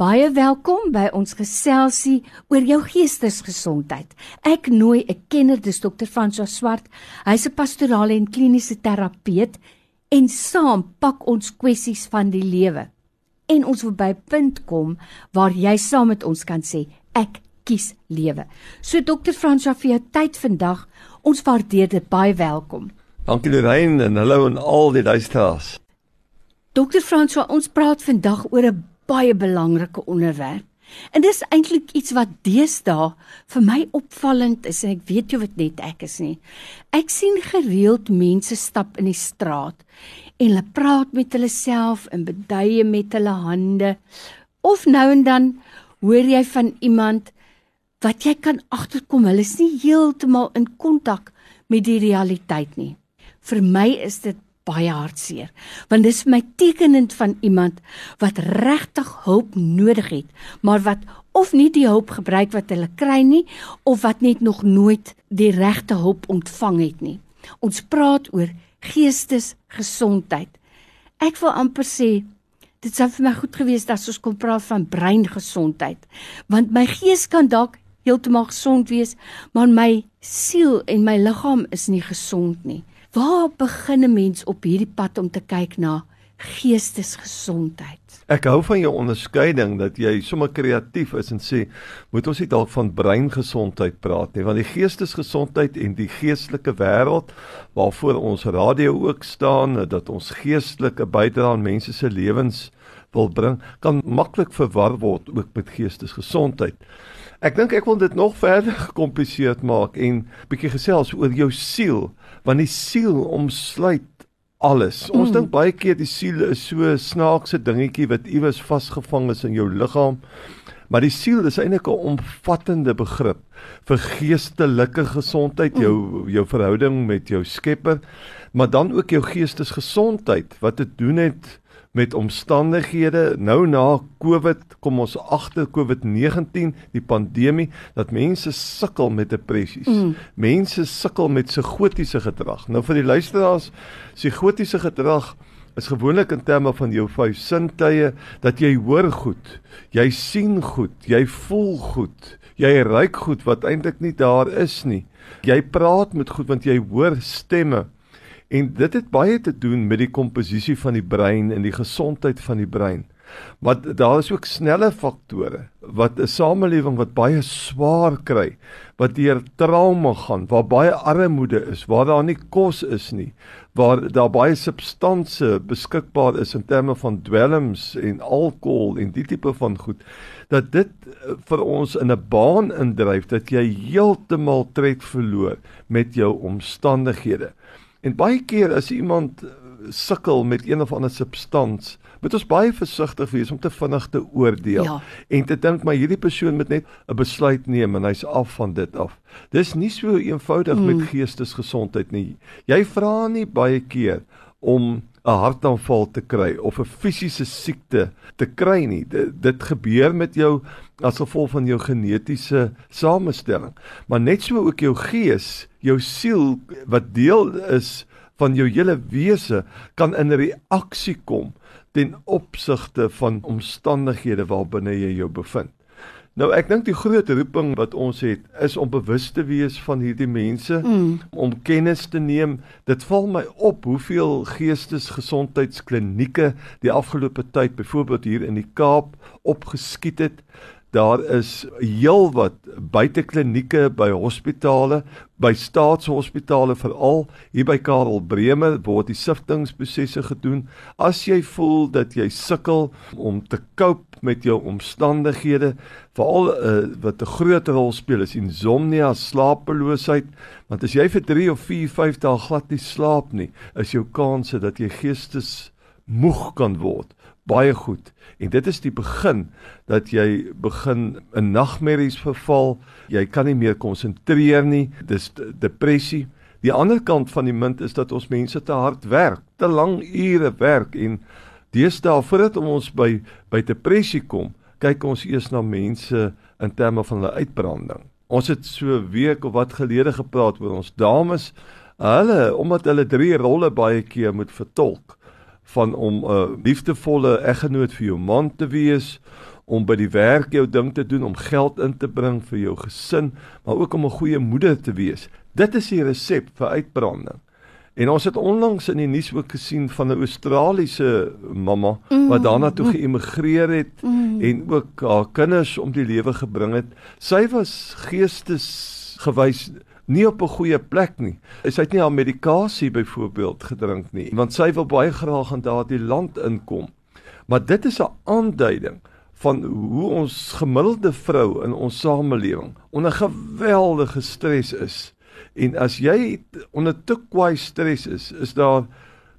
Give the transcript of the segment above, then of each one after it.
Baie welkom by ons geselsie oor jou geestesgesondheid. Ek nooi 'n kenner, dis Dr. François Swart. Hy's 'n pastorale en kliniese terapeut en saam pak ons kwessies van die lewe. En ons wil by 'n punt kom waar jy saam met ons kan sê ek kies lewe. So Dr. François vir jou tyd vandag. Ons waardeer dit baie welkom. Dankie Lorraine en hallo aan al die luisteraars. Dr. François, ons praat vandag oor 'n baie belangrike onderwerp. En dis eintlik iets wat deesdae vir my opvallend is en ek weet jy wat net ek is nie. Ek sien gereeld mense stap in die straat en hulle praat met hulle self en beduie met hulle hande. Of nou en dan hoor jy van iemand wat jy kan agterkom hulle is nie heeltemal in kontak met die realiteit nie. Vir my is dit baie hartseer. Want dis my tekenend van iemand wat regtig hulp nodig het maar wat of nie die hulp gebruik wat hulle kry nie of wat net nog nooit die regte hulp ontvang het nie. Ons praat oor geestesgesondheid. Ek wil amper sê dit sou vir my goed gewees het as ons kon praat van breingesondheid. Want my gees kan dalk heeltemal gesond wees maar my siel en my liggaam is nie gesond nie Waar begin 'n mens op hierdie pad om te kyk na geestesgesondheid? Ek hou van jou onderskeiding dat jy sommer kreatief is en sê moet ons nie dalk van breingesondheid praat nie want die geestesgesondheid en die geestelike wêreld waarvoor ons radio ook staan dat ons geestelike bydrae aan mense se lewens wil bring kan maklik verwar word ook met geestesgesondheid. Ek dink ek wil dit nog verder gekompliseer maak en bietjie gesels oor jou siel want die siel omsluit alles. Ons mm. dink baie keer die siel is so 'n snaakse dingetjie wat iewers vasgevang is in jou liggaam. Maar die siel is eintlik 'n omvattende begrip vir geestelike gesondheid, jou mm. jou verhouding met jou Skepper, maar dan ook jou geestesgesondheid wat te doen het met omstandighede nou na Covid kom ons agter Covid-19 die pandemie dat mense sukkel met depressies. Mm. Mense sukkel met psigotiese gedrag. Nou vir die luisteraars, psigotiese gedrag is gewoonlik in terme van jou vyf sintuie dat jy hoor goed, jy sien goed, jy voel goed, jy ruik goed wat eintlik nie daar is nie. Jy praat met goed want jy hoor stemme. En dit het baie te doen met die komposisie van die brein en die gesondheid van die brein. Maar daar is ook snelle faktore wat 'n samelewing wat baie swaar kry, wat deur trauma gaan, waar baie armoede is, waar daar nie kos is nie, waar daar baie substansies beskikbaar is in terme van dwelms en alkohol en die tipe van goed, dat dit eh, vir ons in 'n baan indryf dat jy heeltemal tred verloor met jou omstandighede. En baie keer as iemand eh, sukkel met een of ander substans, moet ons baie versigtig wees om te vinnig te oordeel ja. en te dink maar hierdie persoon moet net 'n besluit neem en hy's af van dit af. Dis nie so eenvoudig mm. met geestesgesondheid nie. Jy vra nie baie keer om 'n hartaanval te kry of 'n fisiese siekte te kry nie. Dit, dit gebeur met jou as gevolg van jou genetiese samestelling. Maar net so ook jou gees, jou siel wat deel is van jou hele wese kan in reaksie kom ten opsigte van omstandighede waarbinne jy jou bevind. Nou ek dink die groot roeping wat ons het is om bewus te wees van hierdie mense, mm. om kennis te neem. Dit val my op hoeveel geestesgesondheidsklinieke die afgelope tyd byvoorbeeld hier in die Kaap opgeskiet het. Daar is heelwat buiteklinieke by hospitale, by staatshospitale veral hier by Karel Bremer word die siftingprosesse gedoen. As jy voel dat jy sukkel om te cope met jou omstandighede, veral uh, wat 'n groot rol speel is insomnia, slapeloosheid, want as jy vir 3 of 4, 5 dae glad nie slaap nie, is jou kanse dat jy geestes moeg kan word baie goed. En dit is die begin dat jy begin 'n nagmerries verval. Jy kan nie meer konsentreer nie. Dis depressie. Die ander kant van die munt is dat ons mense te hard werk, te lang ure werk en deesdae voordat ons by by depressie kom, kyk ons eers na mense in terme van hulle uitbranding. Ons het so 'n week of wat gelede gepraat oor ons dames, hulle omdat hulle drie rolle baie keer moet vertolk van om 'n uh, liefdevolle eggenoot vir jou man te wees, om by die werk jou ding te doen, om geld in te bring vir jou gesin, maar ook om 'n goeie moeder te wees. Dit is die resep vir uitbranding. En ons het onlangs in die nuus ook gesien van 'n Australiese mamma mm, wat daarna toe geëmigreer het mm. en ook haar kinders om die lewe gebring het. Sy was geestesgewys nie op 'n goeie plek nie. Sy het nie haar medikasie byvoorbeeld gedrink nie, want sy wil baie graag in daardie land inkom. Maar dit is 'n aanduiding van hoe ons gemiddelde vrou in ons samelewing onder geweldige stres is. En as jy onder te kwai stres is, is daar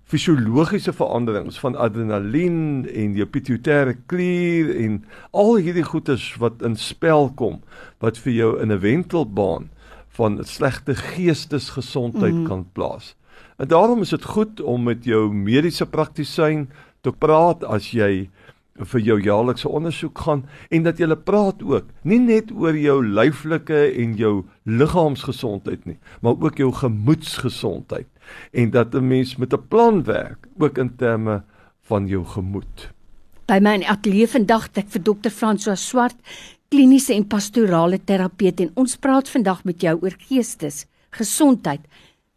fisiologiese veranderings van adrenalien en jou pituitêre klier en al hierdie goeters wat in spel kom wat vir jou in 'n wentelbaan van slegte geestesgesondheid mm. kan plaas. En daarom is dit goed om met jou mediese praktisyn te praat as jy vir jou jaarlikse ondersoek gaan en dat jy praat ook nie net oor jou lyflike en jou liggaamsgesondheid nie, maar ook jou gemoedsgesondheid en dat 'n mens met 'n plan werk ook in terme van jou gemoed. By my ateljee vandag het ek vir dokter François Swart kliniese en pastorale terapeut en ons praat vandag met jou oor geestes gesondheid.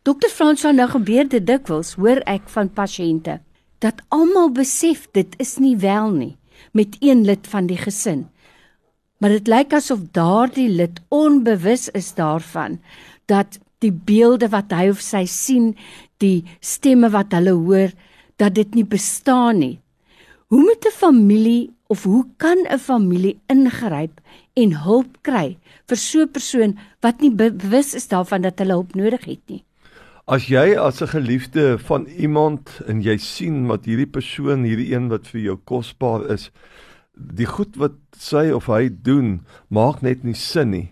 Dokter Franswa nou gebeur dit dikwels hoor ek van pasiënte dat almal besef dit is nie wel nie met een lid van die gesin. Maar dit lyk asof daardie lid onbewus is daarvan dat die beelde wat hy of sy sien, die stemme wat hulle hoor, dat dit nie bestaan nie. Hoe moet 'n familie of hoe kan 'n familie ingryp en hulp kry vir so 'n persoon wat nie bewus is daarvan dat hulle hulp nodig het nie? As jy as 'n geliefde van iemand en jy sien wat hierdie persoon, hierdie een wat vir jou kosbaar is, die goed wat sy of hy doen, maak net nie sin nie.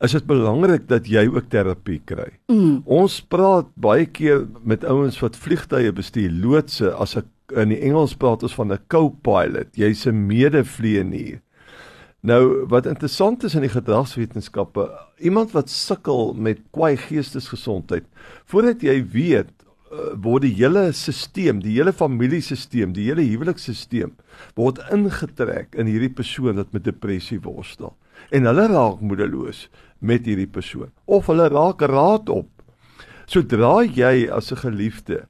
Is dit belangrik dat jy ook terapie kry? Mm. Ons praat baie keer met ouens wat vliegtye bestuur, loodse as 'n in die Engels praat ons van 'n co-pilot, jy's 'n medevlieënier. Nou wat interessant is in die gedragswetenskappe, iemand wat sukkel met kwai geestesgesondheid, voordat jy weet uh, word die hele stelsel, die hele familiesisteem, die hele huwelikssisteem word ingetrek in hierdie persoon wat met depressie worstel. En hulle raak moedeloos met hierdie persoon of hulle raak raad op. Sodra jy as 'n geliefde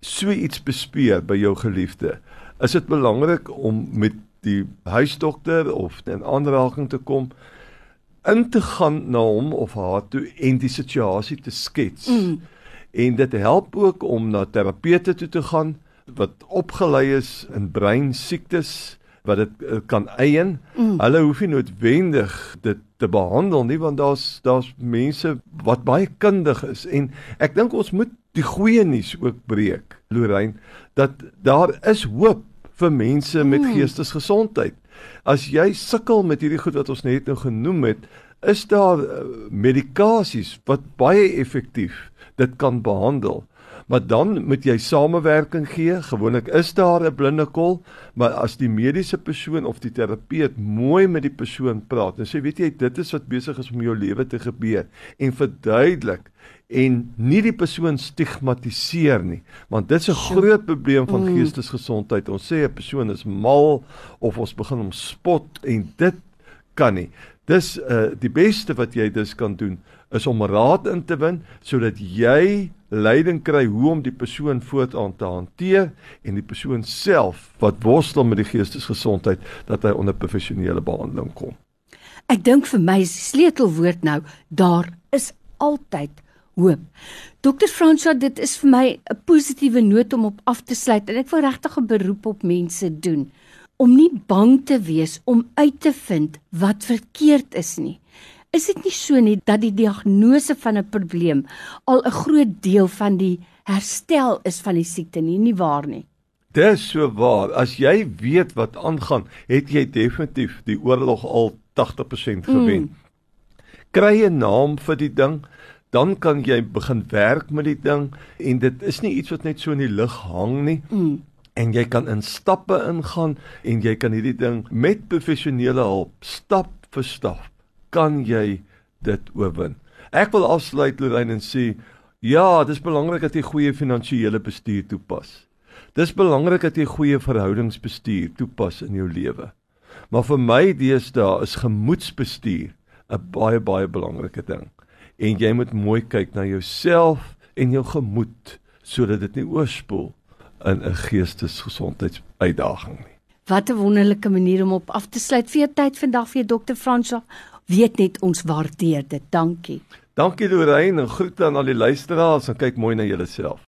so iets bespeer by jou geliefde, is dit belangrik om met die huisdokter of 'n aanraking te kom in te gaan na hom of haar toe en die situasie te skets. Mm. En dit help ook om na terapeute toe te gaan wat opgelei is in brein siektes wat dit uh, kan eien. Mm. Hulle hoef nie noodwendig dit te behandel nie want daar's daar's mense wat baie kundig is en ek dink ons moet die goeie nuus ook breek, Lorraine, dat daar is hoop vir mense met mm. geestesgesondheid. As jy sukkel met hierdie goed wat ons net nou genoem het, is daar uh, medikasies wat baie effektief dit kan behandel maar dan moet jy samewerking gee. Gewoonlik is daar 'n blinde kol, maar as die mediese persoon of die terapeut mooi met die persoon praat en sê weet jy dit is wat besig is om jou lewe te gebeur en verduidelik en nie die persoon stigmatiseer nie want dit is 'n groot probleem van mm. geestesgesondheid ons sê 'n persoon is mal of ons begin hom spot en dit kan nie dis uh, die beste wat jy dus kan doen is om raad in te win sodat jy leiding kry hoe om die persoon voortaan te hanteer en die persoon self wat worstel met die geestesgesondheid dat hy onder professionele behandeling kom. Ek dink vir my is die sleutelwoord nou daar is altyd hoop. Dokter Franswa, dit is vir my 'n positiewe noot om op af te sluit en ek wil regtig 'n beroep op mense doen om nie bang te wees om uit te vind wat verkeerd is nie. Is dit nie so nie dat die diagnose van 'n probleem al 'n groot deel van die herstel is van die siekte nie, nie waar nie? Dis so waar. As jy weet wat aangaan, het jy definitief die oorlog al 80% gewen. Mm. Kry 'n naam vir die ding, dan kan jy begin werk met die ding en dit is nie iets wat net so in die lug hang nie. Mm en jy kan in stappe ingaan en jy kan hierdie ding met professionele hulp stap vir stap kan jy dit oorwin. Ek wil afsluit Lorraine en sê ja, dit is belangrik dat jy goeie finansiële bestuur toepas. Dis belangrik dat jy goeie verhoudingsbestuur toepas in jou lewe. Maar vir my deesdae is gemoedsbestuur 'n baie baie belangrike ding. En jy moet mooi kyk na jouself en jou gemoed sodat dit nie oorspoel in 'n geestesgesondheidsuitdaging nie. Wat 'n wonderlike manier om op af te sluit vir jou tyd vandag vir Dr. Fransja. Weet net ons waardeer dit. Dankie. Dankie Lorraine en groete aan al die luisteraars en kyk mooi na julleself.